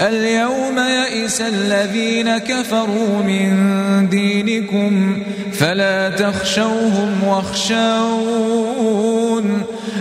اليوم يئس الذين كفروا من دينكم فلا تخشوهم واخشون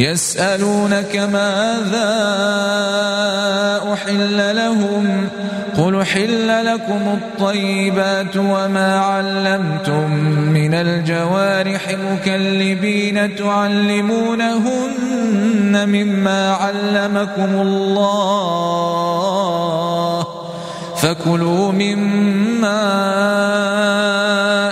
يسألونك ماذا أحل لهم قل حل لكم الطيبات وما علمتم من الجوارح مكلبين تعلمونهن مما علمكم الله فكلوا مما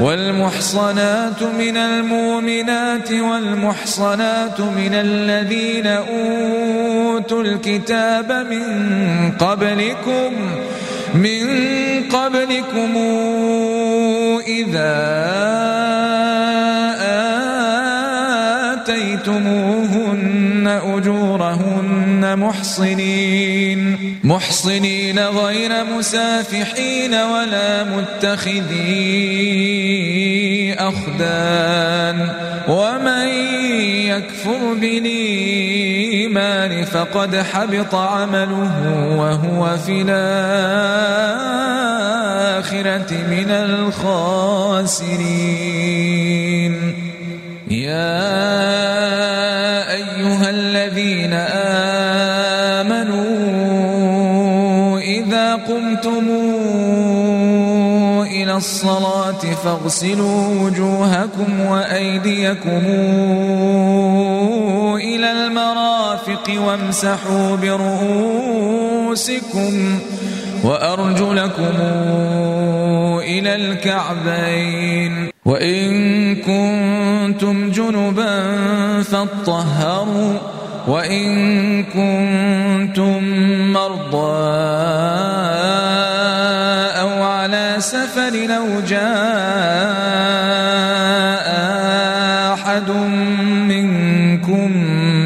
والمحصنات من المؤمنات والمحصنات من الذين أوتوا الكتاب من قبلكم من قبلكم إذا محصنين. محصنين غير مسافحين ولا متخذي أخدان. ومن يكفر بالإيمان فقد حبط عمله وهو في الآخرة من الخاسرين. يا أيها الذين آمنوا قمتم إلى الصلاة فاغسلوا وجوهكم وأيديكم إلى المرافق وامسحوا برؤوسكم وأرجلكم إلى الكعبين. وإن كنتم جنبا فاطهروا وإن كنتم مرضى أو على سفر لو جاء أحد منكم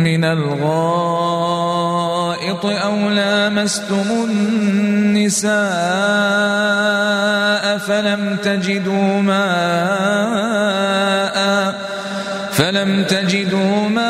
من الغائط أو لامستم النساء فلم تجدوا ماء فلم تجدوا ماء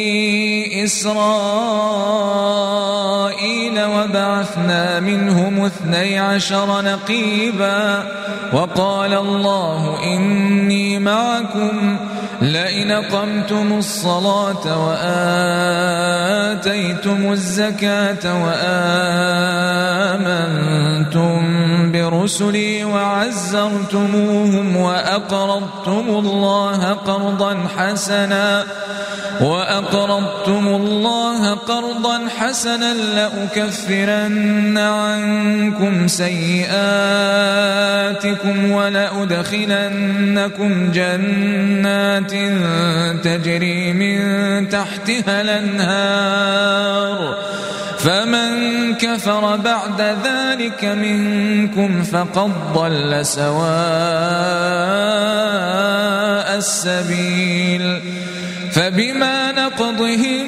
إسرائيل وبعثنا منهم اثني عشر نقيبا وقال الله إني معكم لئن قمتم الصلاة وآتيتم الزكاة وآمنتم برسلي وعزرتموهم وأقرضتم الله قرضا حسنا وأقرضتم الله قرضا حسنا لأكفرن عنكم سيئاتكم ولأدخلنكم جنات تجري من تحتها الأنهار. فمن كفر بعد ذلك منكم فقد ضل سواء السبيل. فبما نقضهم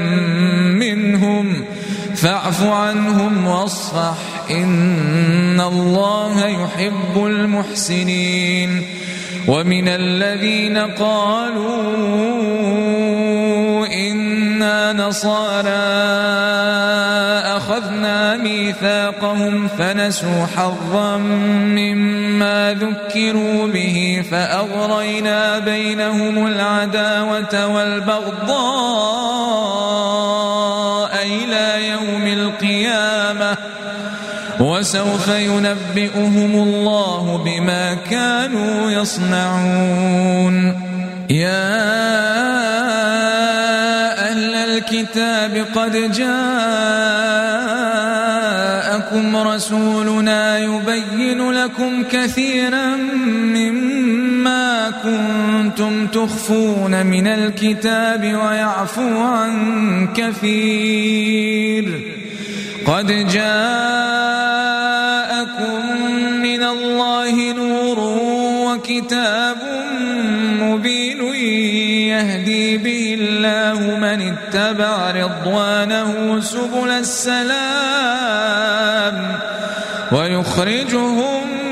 فاعف عنهم واصفح. إن الله يحب المحسنين. ومن الذين قالوا إنا نصارى أخذنا ميثاق ميثاقهم فنسوا حظا مما ذكروا به فأغرينا بينهم العداوة والبغضاء. إلى يوم القيامة وسوف ينبئهم الله بما كانوا يصنعون. يا أهل الكتاب قد جاءكم رسولنا يبين لكم كثيرا مما كنتم تخفون من الكتاب ويعفو عن كثير قد جاءكم من الله نور وكتاب مبين يهدي به الله من اتبع رضوانه سبل السلام ويخرجهم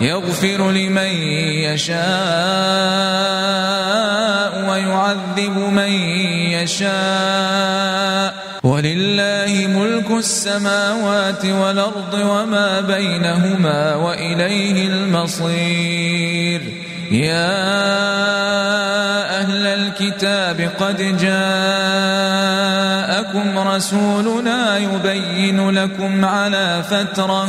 يغفر لمن يشاء ويعذب من يشاء. ولله ملك السماوات والأرض وما بينهما وإليه المصير. يا أهل الكتاب قد جاءكم رسولنا يبين لكم على فترة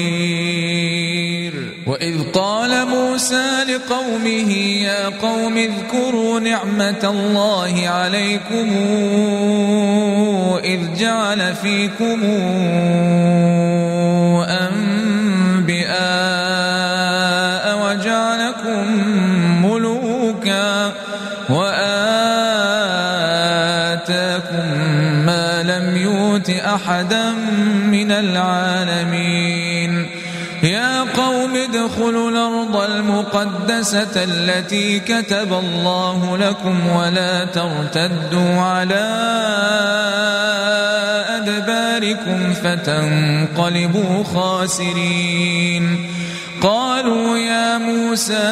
وإذ قال موسى لقومه يا قوم اذكروا نعمة الله عليكم إذ جعل فيكم أنبئاء وجعلكم ملوكا وآتاكم ما لم يؤت أحدا من العالمين. يا قوم ادخلوا الأرض المقدسة التي كتب الله لكم ولا ترتدوا على أدباركم فتنقلبوا خاسرين. قالوا يا موسى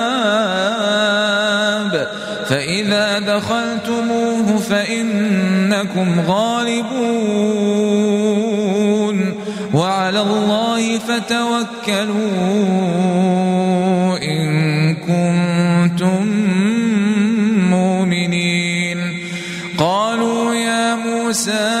دخلتموه فإنكم غالبون وعلى الله فتوكلوا إن كنتم مؤمنين قالوا يا موسى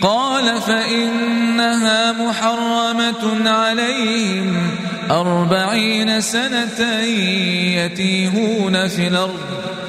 قال فإنها محرمة عليهم أربعين سنة يتيهون في الأرض.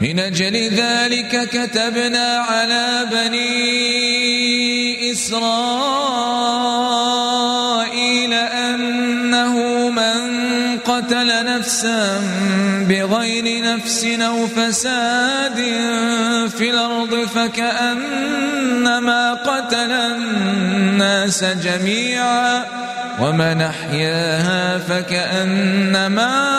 من أجل ذلك كتبنا على بني إسرائيل أنه من قتل نفسا بغير نفس أو فساد في الأرض فكأنما قتل الناس جميعا ومن أحياها فكأنما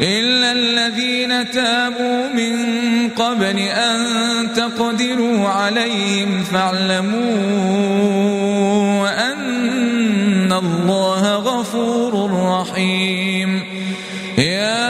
إلا الذين تابوا من قبل أن تقدروا عليهم فاعلموا أن الله غفور رحيم. يا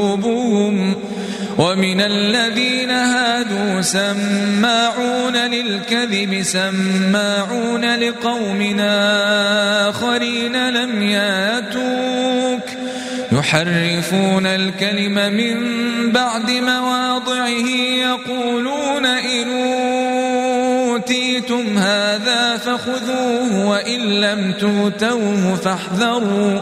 ومن الذين هادوا سماعون للكذب سماعون لقوم آخرين لم ياتوك. يحرفون الكلم من بعد مواضعه يقولون إن أوتيتم هذا فخذوه وإن لم توتوه فاحذروا.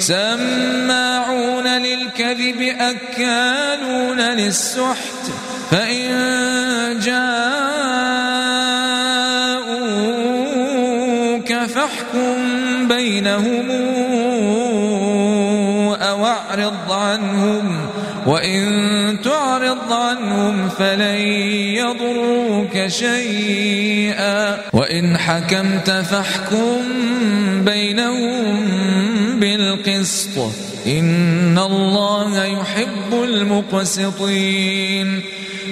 سماعون للكذب أكالون للسحت فإن جاءوك فاحكم بينهم أو أعرض عنهم. وإن تعرض عنهم فلن يضروك شيئا وإن حكمت فاحكم بينهم بالقسط إن الله يحب المقسطين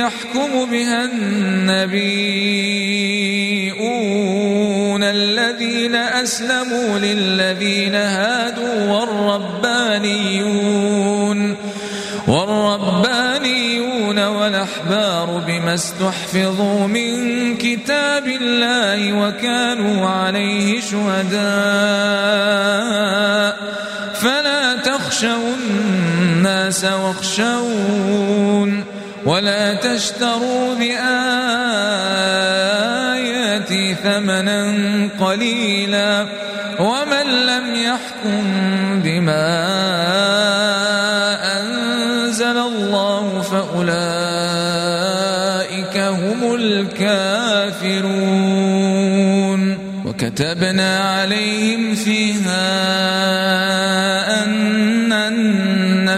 يحكم بها النبيون الذين أسلموا للذين هادوا والربانيون والربانيون والأحبار بما استحفظوا من كتاب الله وكانوا عليه شهداء. فلا تخشوا الناس واخشون ولا تشتروا بآياتي ثمنا قليلا ومن لم يحكم بما أنزل الله فأولئك هم الكافرون وكتبنا عليهم فيها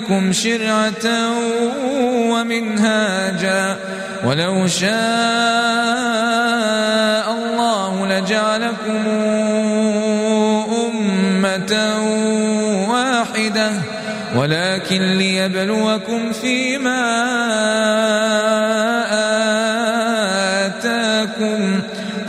منكم شرعة ومنهاجا. ولو شاء الله لجعلكم أمة واحدة. ولكن ليبلوكم فيما آتاكم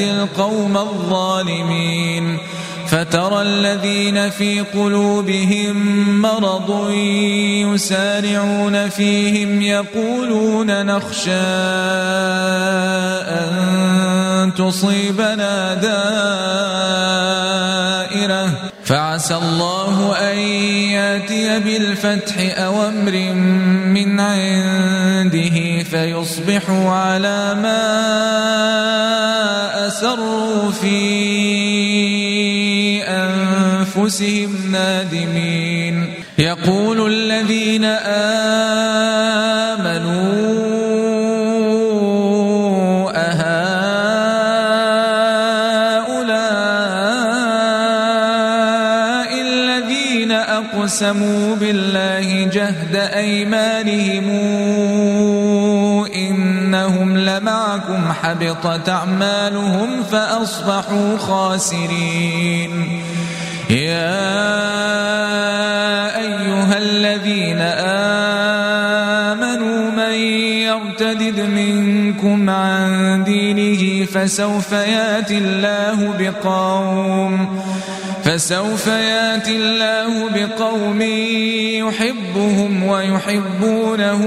يهدي القوم الظالمين فترى الذين في قلوبهم مرض يسارعون فيهم يقولون نخشى أن تصيبنا دائرة فعسى الله أن يأتي بالفتح أو أمر من عنده فيصبحوا على ما أنفسهم نادمين. يقول الذين آمنوا أهؤلاء الذين أقسموا بالله جهد أيمانهم إنهم لمعكم حبطت أعمالهم فأصبحوا خاسرين. يا أيها الذين آمنوا من يرتدد منكم عن دينه فسوف يأتي الله بقوم فسوف يأتي الله بقوم يحبهم ويحبونه.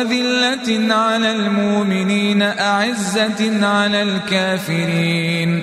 أذلة على المؤمنين أعزة على الكافرين.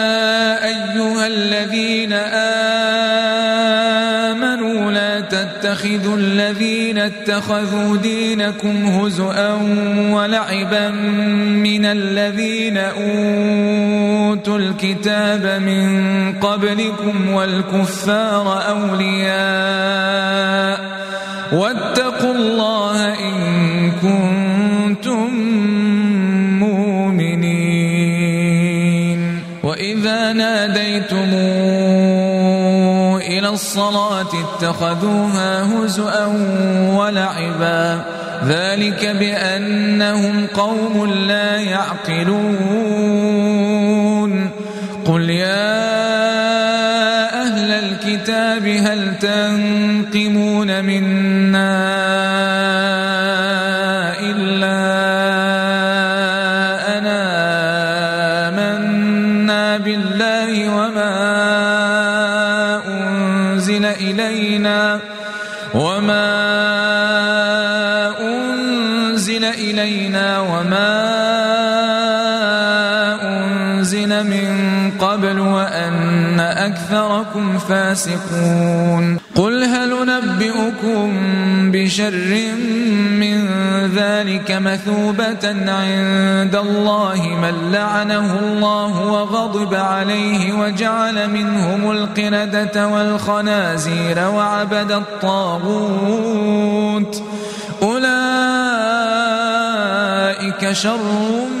تتخذوا الذين اتخذوا دينكم هزؤا ولعبا من الذين أوتوا الكتاب من قبلكم والكفار أولياء واتقوا الله إن كنتم وإذا ناديتم إلى الصلاة اتخذوها هزءا ولعبا. ذلك بأنهم قوم لا يعقلون. قل يا أهل الكتاب هل تنقمون منا أكثركم فاسقون قل هل نبئكم بشر من ذلك مثوبة عند الله من لعنه الله وغضب عليه وجعل منهم القردة والخنازير وعبد الطاغوت أولئك شر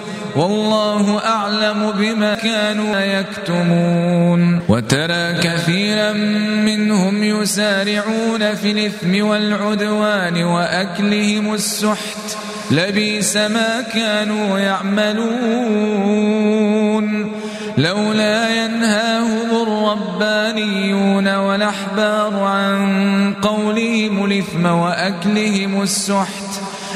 والله أعلم بما كانوا يكتمون. وترى كثيرا منهم يسارعون في الإثم والعدوان وأكلهم السحت. لبيس ما كانوا يعملون. لولا ينهاهم الربانيون والأحبار عن قولهم الإثم وأكلهم السحت.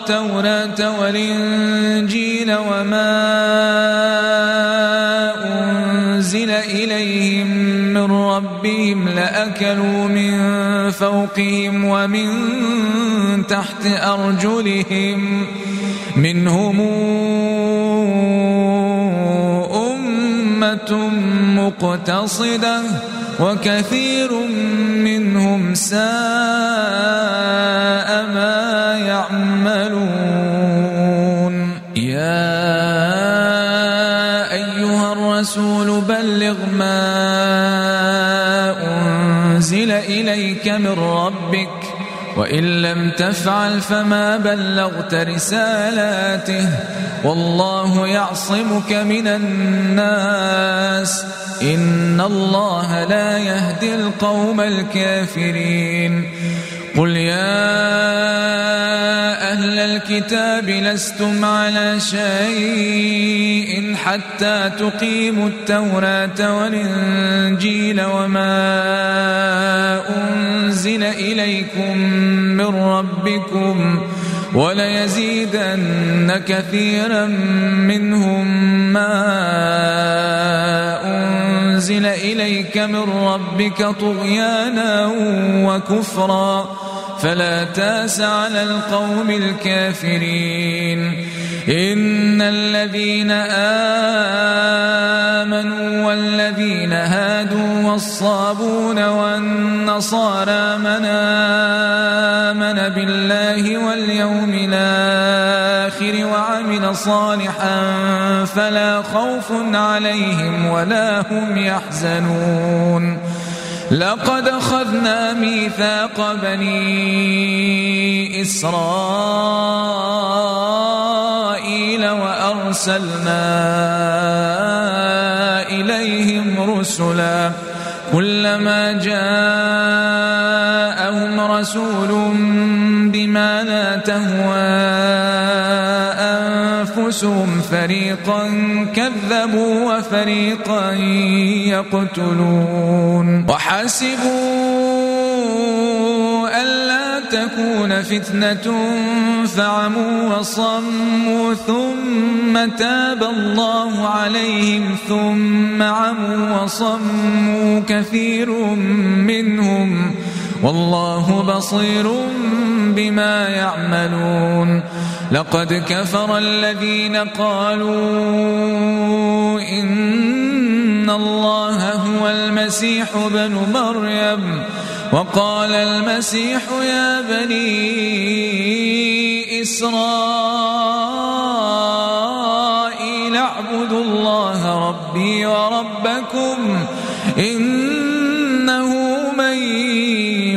التوراة والإنجيل وما أنزل إليهم من ربهم لأكلوا من فوقهم ومن تحت أرجلهم منهم أمة مقتصدة وكثير منهم ساء ما يعملون. يا أيها الرسول بلغ ما أنزل إليك من ربك وإن لم تفعل فما بلغت رسالاته والله يعصمك من الناس. إن الله لا يهدي القوم الكافرين. قل يا أهل الكتاب لستم على شيء حتى تقيموا التوراة والإنجيل وما أنزل إليكم من ربكم وليزيدن كثيرا منهم ما أنزل إليك من ربك طغيانا وكفرا فلا تاس على القوم الكافرين. إن الذين آمنوا والذين هادوا والصابون والنصارى من آمن بالله واليوم الآخر صالحا فلا خوف عليهم ولا هم يحزنون. لقد أخذنا ميثاق بني إسرائيل وأرسلنا إليهم رسلا. كلما جاءهم رسول بما لا تهوى أنفسهم فريقا كذبوا وفريقا يقتلون. وحسبوا ألا تكون فتنة فعموا وصموا ثم تاب الله عليهم ثم عموا وصموا كثير منهم والله بصير بما يعملون. لقد كفر الذين قالوا إن الله هو المسيح بن مريم. وقال المسيح يا بني إسرائيل اعبدوا الله ربي وربكم من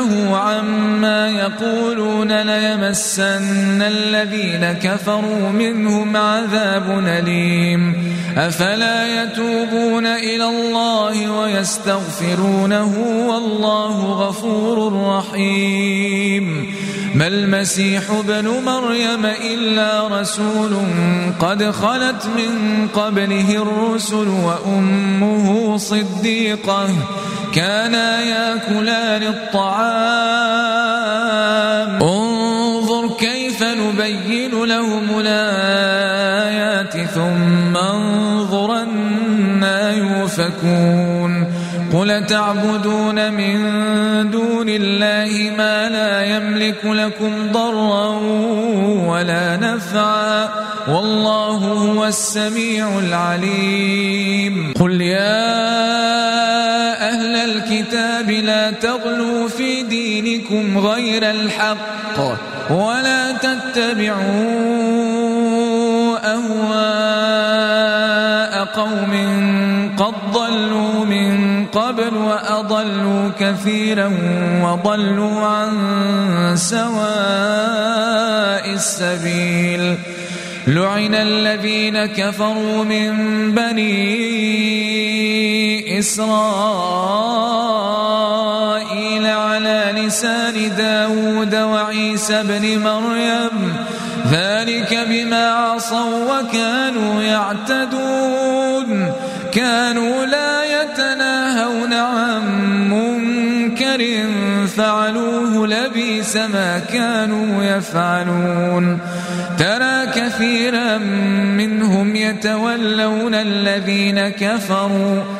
ينتهوا عما يقولون ليمسن الذين كفروا منهم عذاب أليم. أفلا يتوبون إلى الله ويستغفرونه والله غفور رحيم. ما المسيح ابن مريم إلا رسول قد خلت من قبله الرسل وأمه صديقة. كانا ياكلان الطعام انظر كيف نبين لهم الآيات ثم انظر أنا يؤفكون قل تعبدون من دون الله ما لا يملك لكم ضرا ولا نفعا. والله هو السميع العليم. قل يا أهل الكتاب لا تغلوا في دينكم غير الحق ولا تتبعوا أهواء قوم قد ضلوا من قبل وأضلوا كثيرا وضلوا عن سواء السبيل. لعن الذين كفروا من بني إسرائيل. لسان داود وعيسى بن مريم ذلك بما عصوا وكانوا يعتدون كانوا لا يتناهون عن منكر فعلوه لبيس ما كانوا يفعلون ترى كثيرا منهم يتولون الذين كفروا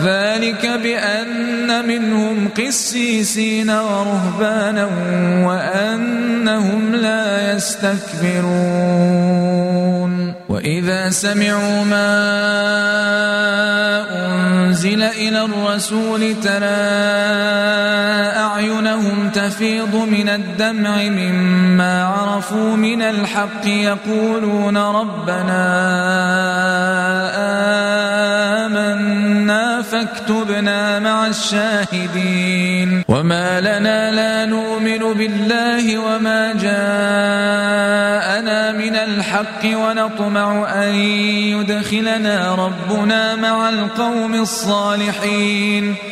ذلك بأن منهم قسيسين ورهبانا وأنهم لا يستكبرون. وإذا سمعوا ما أنزل إلى الرسول ترى أعينهم تفيض من الدمع مما عرفوا من الحق يقولون ربنا آمنا فاكتبنا مع الشاهدين. وما لنا لا نؤمن بالله وما جاءنا من الحق ونطمع أن يدخلنا ربنا مع القوم الصالحين.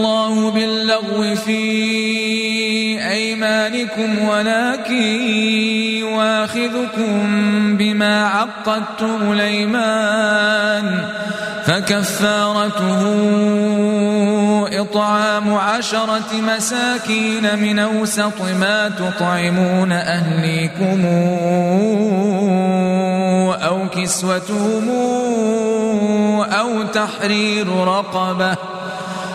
باللغو في أيمانكم ولكن يواخذكم بما عقدتم الأيمان فكفارته إطعام عشرة مساكين من أوسط ما تطعمون أهليكم أو كسوتهم أو تحرير رقبة.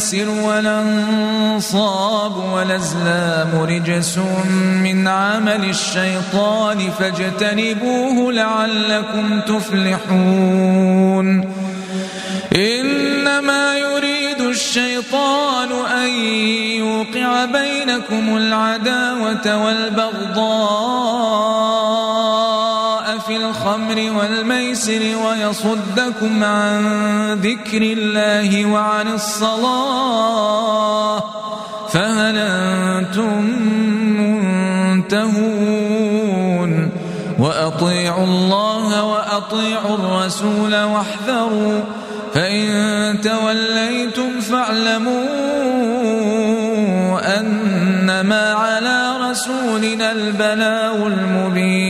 والميسر والأنصاب والأزلام رجس من عمل الشيطان فاجتنبوه لعلكم تفلحون. إنما يريد الشيطان أن يوقع بينكم العداوة والبغضاء. في الخمر والميسر ويصدكم عن ذكر الله وعن الصلاة فهل أنتم منتهون وأطيعوا الله وأطيعوا الرسول واحذروا فإن توليتم فاعلموا أن إنما على رسولنا البلاغ المبين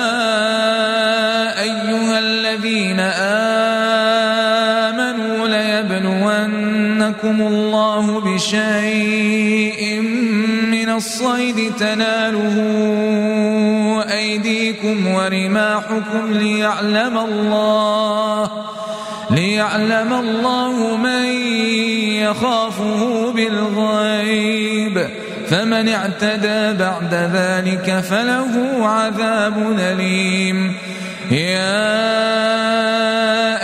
ليبلونكم الله بشيء من الصيد. تناله أيديكم ورماحكم ليعلم الله ليعلم الله من يخافه بالغيب. فمن اعتدى بعد ذلك فله عذاب أليم. يا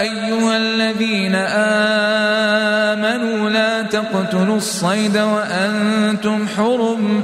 أيها الذين آمنوا تقتلوا الصيد وأنتم حرم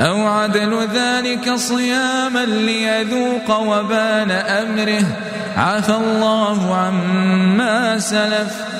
أو عدل ذلك صياما ليذوق وبال أمره. عفى الله عما سلف.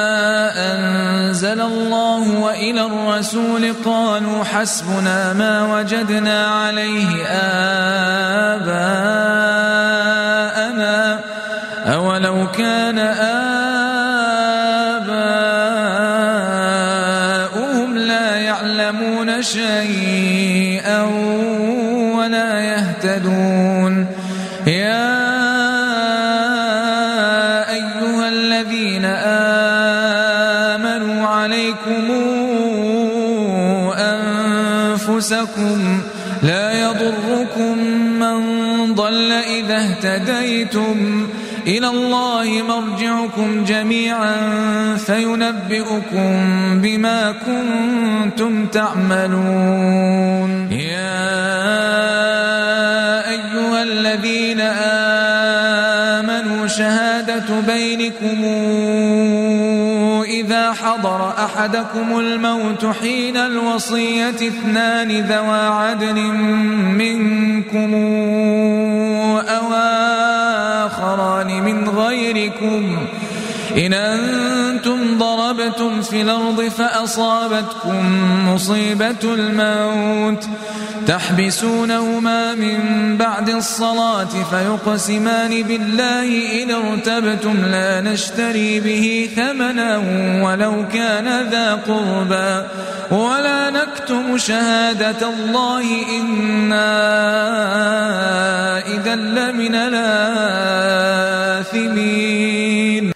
الله وإلى الرسول قالوا حسبنا ما وجدنا عليه آباءنا. أولو كان اهتديتم إلى الله مرجعكم جميعا فينبئكم بما كنتم تعملون. يا أيها الذين آمنوا شهادة بينكم حضر أحدكم الموت حين الوصية اثنان ذوى عدل منكم أو آخران من غيركم إن أنتم ضربتم في الأرض فأصابتكم مصيبة الموت. تحبسونهما من بعد الصلاة فيقسمان بالله إن ارتبتم لا نشتري به ثمنا ولو كان ذا قربا ولا نكتم شهادة الله إنا إذا لمن الآثمين.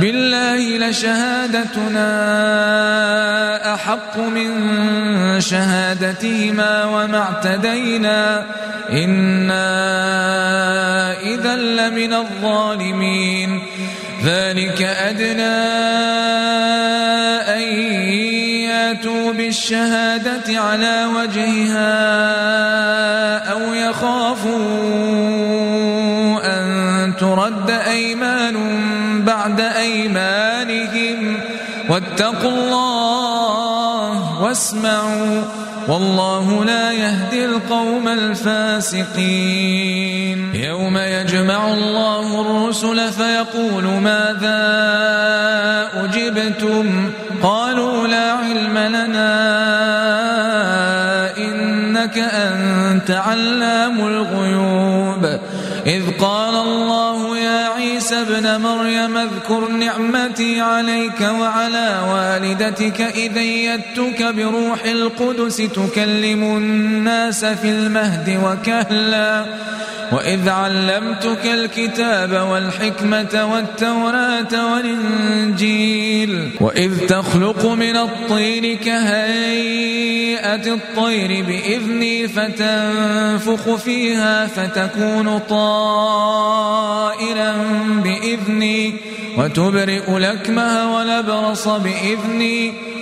بالله لشهادتنا أحق من شهادتهما وما اعتدينا. إنا إذا لمن الظالمين. ذلك أدنى أن ياتوا بالشهادة على وجهها أو يخافوا بعد أيمانهم واتقوا الله واسمعوا والله لا يهدي القوم الفاسقين. يوم يجمع الله الرسل فيقول ماذا أجبتم؟ قالوا لا علم لنا إنك أنت علام الغيوب. إذ قال ابن مريم اذكر نعمتي عليك وعلى والدتك إذ يدتك بروح القدس تكلم الناس في المهد وكهلا. وإذ علمتك الكتاب والحكمة والتوراة والإنجيل. وإذ تخلق من الطين كهيئة الطير بإذني فتنفخ فيها فتكون طائرا بإذني وتبرئ لكمها ولبرص بإذني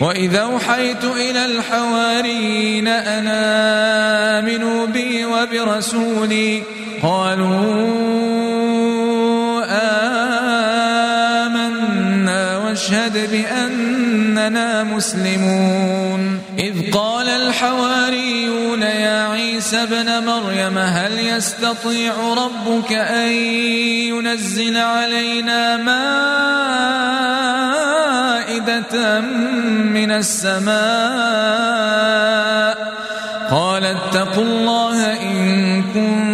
وإذا أوحيت إلى الحواريين أن آمنوا بي وبرسولي قالوا آمنا واشهد بأننا مسلمون. إذ قال الحواريون يا عيسى ابن مريم هل يستطيع ربك أن ينزل علينا مائدة من السماء قال اتقوا الله إن كنتم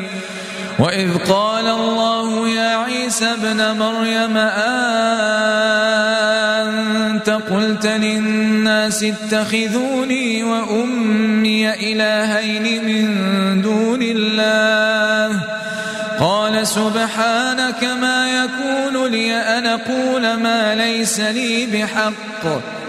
وإذ قال الله يا عيسى ابن مريم أنت قلت للناس اتخذوني وأمي إلهين من دون الله؟ قال سبحانك ما يكون لي أن أقول ما ليس لي بحق.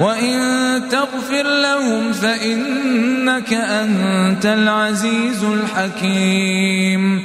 وإن تغفر لهم فإنك أنت العزيز الحكيم